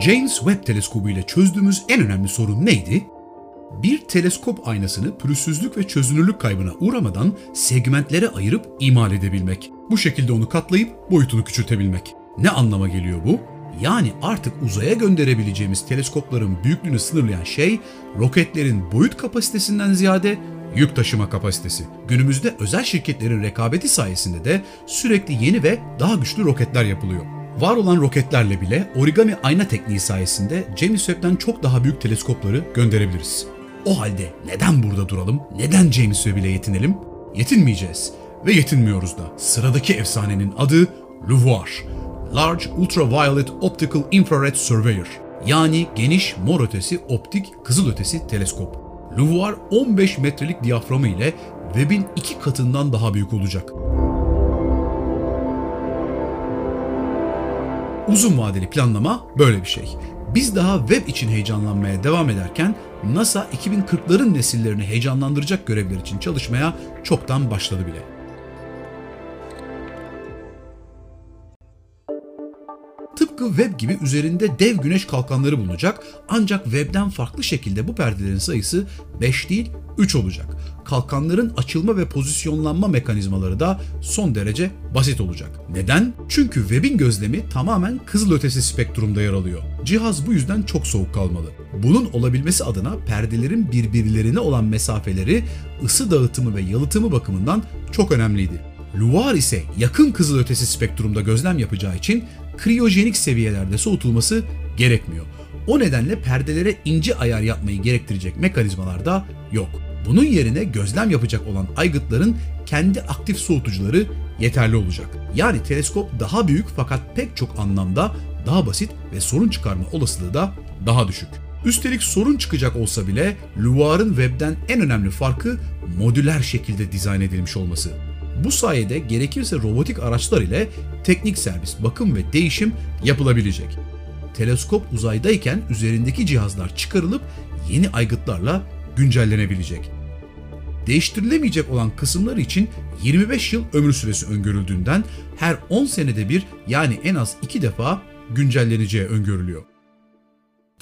James Webb teleskobu ile çözdüğümüz en önemli sorun neydi? Bir teleskop aynasını pürüzsüzlük ve çözünürlük kaybına uğramadan segmentlere ayırıp imal edebilmek. Bu şekilde onu katlayıp boyutunu küçültebilmek. Ne anlama geliyor bu? Yani artık uzaya gönderebileceğimiz teleskopların büyüklüğünü sınırlayan şey roketlerin boyut kapasitesinden ziyade yük taşıma kapasitesi. Günümüzde özel şirketlerin rekabeti sayesinde de sürekli yeni ve daha güçlü roketler yapılıyor. Var olan roketlerle bile origami ayna tekniği sayesinde James Webb'den çok daha büyük teleskopları gönderebiliriz. O halde neden burada duralım? Neden James Webb ile yetinelim? Yetinmeyeceğiz. Ve yetinmiyoruz da. Sıradaki efsanenin adı LUVOIR. Large Ultraviolet Optical Infrared Surveyor. Yani geniş mor ötesi optik kızıl ötesi teleskop. LUVOIR 15 metrelik diyaframı ile Webb'in iki katından daha büyük olacak. Uzun vadeli planlama böyle bir şey. Biz daha web için heyecanlanmaya devam ederken NASA 2040'ların nesillerini heyecanlandıracak görevler için çalışmaya çoktan başladı bile. Tıpkı web gibi üzerinde dev güneş kalkanları bulunacak ancak webden farklı şekilde bu perdelerin sayısı 5 değil 3 olacak. Kalkanların açılma ve pozisyonlanma mekanizmaları da son derece basit olacak. Neden? Çünkü webin gözlemi tamamen kızıl ötesi spektrumda yer alıyor. Cihaz bu yüzden çok soğuk kalmalı. Bunun olabilmesi adına perdelerin birbirlerine olan mesafeleri ısı dağıtımı ve yalıtımı bakımından çok önemliydi. Luar ise yakın kızıl ötesi spektrumda gözlem yapacağı için kriyojenik seviyelerde soğutulması gerekmiyor. O nedenle perdelere ince ayar yapmayı gerektirecek mekanizmalar da yok. Bunun yerine gözlem yapacak olan aygıtların kendi aktif soğutucuları yeterli olacak. Yani teleskop daha büyük fakat pek çok anlamda daha basit ve sorun çıkarma olasılığı da daha düşük. Üstelik sorun çıkacak olsa bile Luar'ın webden en önemli farkı modüler şekilde dizayn edilmiş olması. Bu sayede gerekirse robotik araçlar ile teknik servis, bakım ve değişim yapılabilecek. Teleskop uzaydayken üzerindeki cihazlar çıkarılıp yeni aygıtlarla güncellenebilecek. Değiştirilemeyecek olan kısımları için 25 yıl ömür süresi öngörüldüğünden her 10 senede bir yani en az 2 defa güncelleneceği öngörülüyor.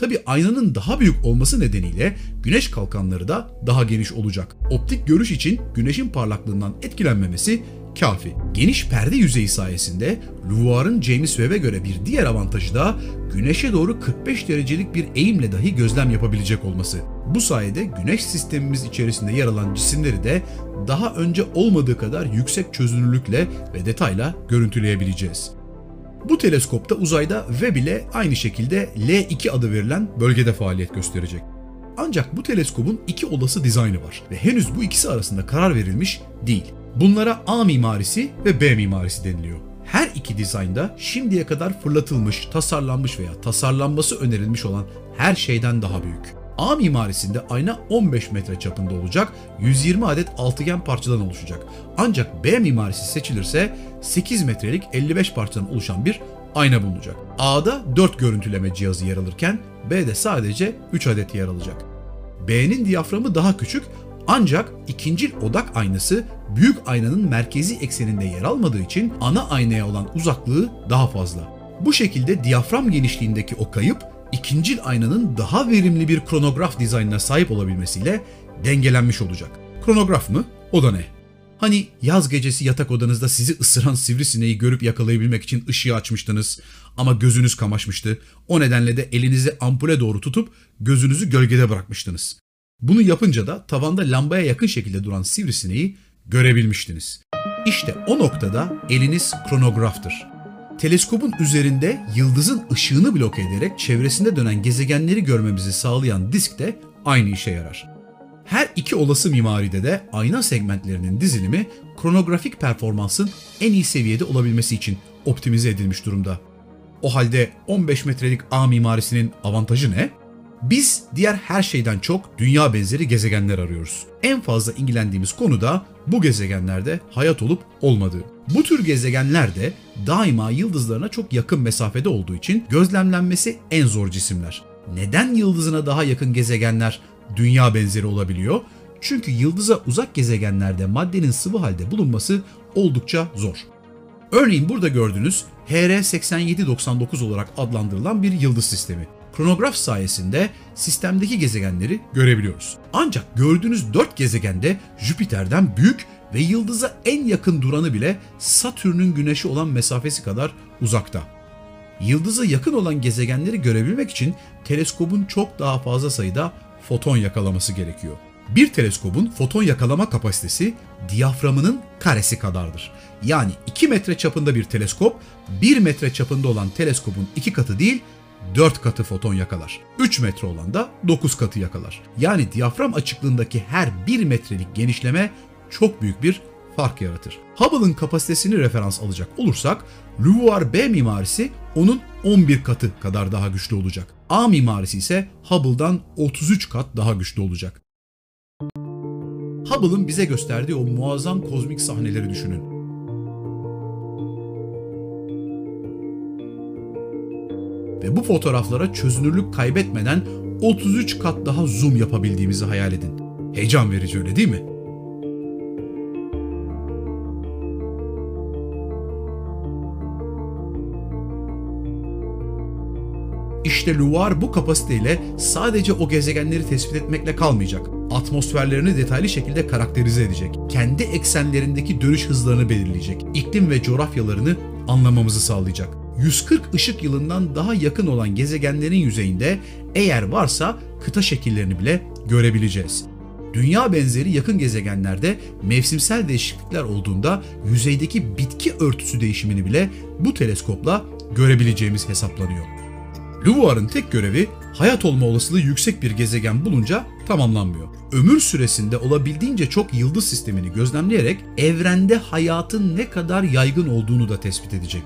Tabi aynanın daha büyük olması nedeniyle güneş kalkanları da daha geniş olacak. Optik görüş için güneşin parlaklığından etkilenmemesi kafi. Geniş perde yüzeyi sayesinde Luvoir'ın James Webb'e göre bir diğer avantajı da güneşe doğru 45 derecelik bir eğimle dahi gözlem yapabilecek olması. Bu sayede güneş sistemimiz içerisinde yer alan cisimleri de daha önce olmadığı kadar yüksek çözünürlükle ve detayla görüntüleyebileceğiz. Bu teleskopta uzayda Webb ile aynı şekilde L2 adı verilen bölgede faaliyet gösterecek. Ancak bu teleskobun iki olası dizaynı var ve henüz bu ikisi arasında karar verilmiş değil. Bunlara A mimarisi ve B mimarisi deniliyor. Her iki dizaynda şimdiye kadar fırlatılmış, tasarlanmış veya tasarlanması önerilmiş olan her şeyden daha büyük. A mimarisinde ayna 15 metre çapında olacak, 120 adet altıgen parçadan oluşacak. Ancak B mimarisi seçilirse 8 metrelik 55 parçadan oluşan bir ayna bulunacak. A'da 4 görüntüleme cihazı yer alırken B'de sadece 3 adet yer alacak. B'nin diyaframı daha küçük ancak ikinci odak aynası büyük aynanın merkezi ekseninde yer almadığı için ana aynaya olan uzaklığı daha fazla. Bu şekilde diyafram genişliğindeki o kayıp ikincil aynanın daha verimli bir kronograf dizaynına sahip olabilmesiyle dengelenmiş olacak. Kronograf mı? O da ne? Hani yaz gecesi yatak odanızda sizi ısıran sivrisineği görüp yakalayabilmek için ışığı açmıştınız ama gözünüz kamaşmıştı. O nedenle de elinizi ampule doğru tutup gözünüzü gölgede bırakmıştınız. Bunu yapınca da tavanda lambaya yakın şekilde duran sivrisineği görebilmiştiniz. İşte o noktada eliniz kronograftır. Teleskopun üzerinde yıldızın ışığını bloke ederek çevresinde dönen gezegenleri görmemizi sağlayan disk de aynı işe yarar. Her iki olası mimaride de ayna segmentlerinin dizilimi kronografik performansın en iyi seviyede olabilmesi için optimize edilmiş durumda. O halde 15 metrelik A mimarisinin avantajı ne? Biz diğer her şeyden çok dünya benzeri gezegenler arıyoruz. En fazla ilgilendiğimiz konu da bu gezegenlerde hayat olup olmadığı. Bu tür gezegenler de daima yıldızlarına çok yakın mesafede olduğu için gözlemlenmesi en zor cisimler. Neden yıldızına daha yakın gezegenler dünya benzeri olabiliyor? Çünkü yıldıza uzak gezegenlerde maddenin sıvı halde bulunması oldukça zor. Örneğin burada gördüğünüz HR8799 olarak adlandırılan bir yıldız sistemi. Kronograf sayesinde sistemdeki gezegenleri görebiliyoruz. Ancak gördüğünüz 4 gezegende Jüpiter'den büyük ve yıldıza en yakın duranı bile Satürn'ün güneşi olan mesafesi kadar uzakta. Yıldıza yakın olan gezegenleri görebilmek için teleskobun çok daha fazla sayıda foton yakalaması gerekiyor. Bir teleskobun foton yakalama kapasitesi diyaframının karesi kadardır. Yani 2 metre çapında bir teleskop 1 metre çapında olan teleskobun 2 katı değil 4 katı foton yakalar. 3 metre olan da 9 katı yakalar. Yani diyafram açıklığındaki her 1 metrelik genişleme çok büyük bir fark yaratır. Hubble'ın kapasitesini referans alacak olursak LUVOIR B mimarisi onun 11 katı kadar daha güçlü olacak. A mimarisi ise Hubble'dan 33 kat daha güçlü olacak. Hubble'ın bize gösterdiği o muazzam kozmik sahneleri düşünün. Ve bu fotoğraflara çözünürlük kaybetmeden 33 kat daha zoom yapabildiğimizi hayal edin. Heyecan verici öyle değil mi? İşte LUVOIR bu kapasiteyle sadece o gezegenleri tespit etmekle kalmayacak. Atmosferlerini detaylı şekilde karakterize edecek. Kendi eksenlerindeki dönüş hızlarını belirleyecek. İklim ve coğrafyalarını anlamamızı sağlayacak. 140 ışık yılından daha yakın olan gezegenlerin yüzeyinde eğer varsa kıta şekillerini bile görebileceğiz. Dünya benzeri yakın gezegenlerde mevsimsel değişiklikler olduğunda yüzeydeki bitki örtüsü değişimini bile bu teleskopla görebileceğimiz hesaplanıyor. LUVOIR'ın tek görevi hayat olma olasılığı yüksek bir gezegen bulunca tamamlanmıyor. Ömür süresinde olabildiğince çok yıldız sistemini gözlemleyerek evrende hayatın ne kadar yaygın olduğunu da tespit edecek.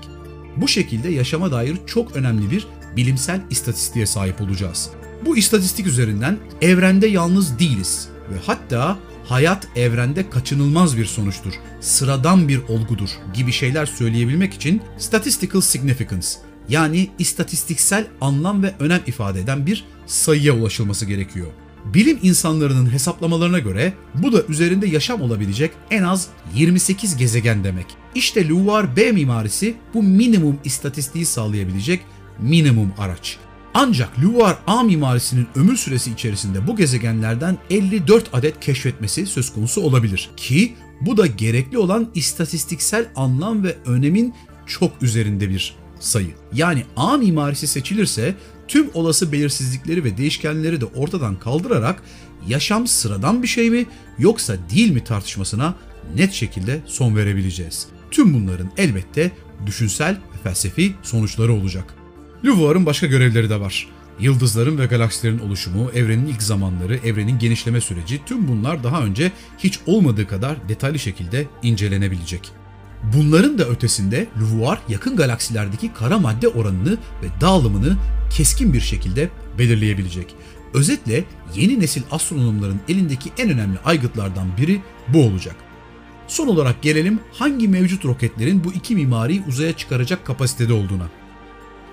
Bu şekilde yaşama dair çok önemli bir bilimsel istatistiğe sahip olacağız. Bu istatistik üzerinden evrende yalnız değiliz ve hatta hayat evrende kaçınılmaz bir sonuçtur, sıradan bir olgudur gibi şeyler söyleyebilmek için statistical significance yani istatistiksel anlam ve önem ifade eden bir sayıya ulaşılması gerekiyor. Bilim insanlarının hesaplamalarına göre bu da üzerinde yaşam olabilecek en az 28 gezegen demek. İşte LUVOIR B mimarisi bu minimum istatistiği sağlayabilecek minimum araç. Ancak LUVOIR A mimarisinin ömür süresi içerisinde bu gezegenlerden 54 adet keşfetmesi söz konusu olabilir. Ki bu da gerekli olan istatistiksel anlam ve önemin çok üzerinde bir sayı. Yani A mimarisi seçilirse tüm olası belirsizlikleri ve değişkenleri de ortadan kaldırarak yaşam sıradan bir şey mi yoksa değil mi tartışmasına net şekilde son verebileceğiz. Tüm bunların elbette düşünsel ve felsefi sonuçları olacak. LUVOIR'ın başka görevleri de var. Yıldızların ve galaksilerin oluşumu, evrenin ilk zamanları, evrenin genişleme süreci tüm bunlar daha önce hiç olmadığı kadar detaylı şekilde incelenebilecek. Bunların da ötesinde LUVOIR yakın galaksilerdeki kara madde oranını ve dağılımını keskin bir şekilde belirleyebilecek. Özetle yeni nesil astronomların elindeki en önemli aygıtlardan biri bu olacak. Son olarak gelelim hangi mevcut roketlerin bu iki mimariyi uzaya çıkaracak kapasitede olduğuna.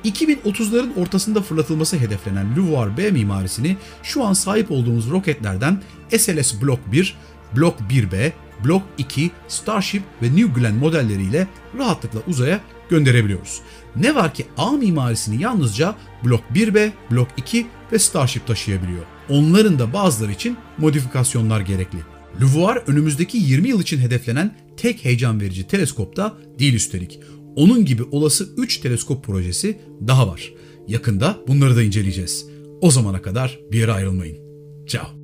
2030'ların ortasında fırlatılması hedeflenen LUVOIR B mimarisini şu an sahip olduğumuz roketlerden SLS Block 1, Block 1B, Block 2, Starship ve New Glenn modelleriyle rahatlıkla uzaya gönderebiliyoruz. Ne var ki A mimarisini yalnızca Block 1B, Block 2 ve Starship taşıyabiliyor. Onların da bazıları için modifikasyonlar gerekli. LUVOIR önümüzdeki 20 yıl için hedeflenen tek heyecan verici teleskop da değil üstelik. Onun gibi olası 3 teleskop projesi daha var. Yakında bunları da inceleyeceğiz. O zamana kadar bir yere ayrılmayın. Ciao.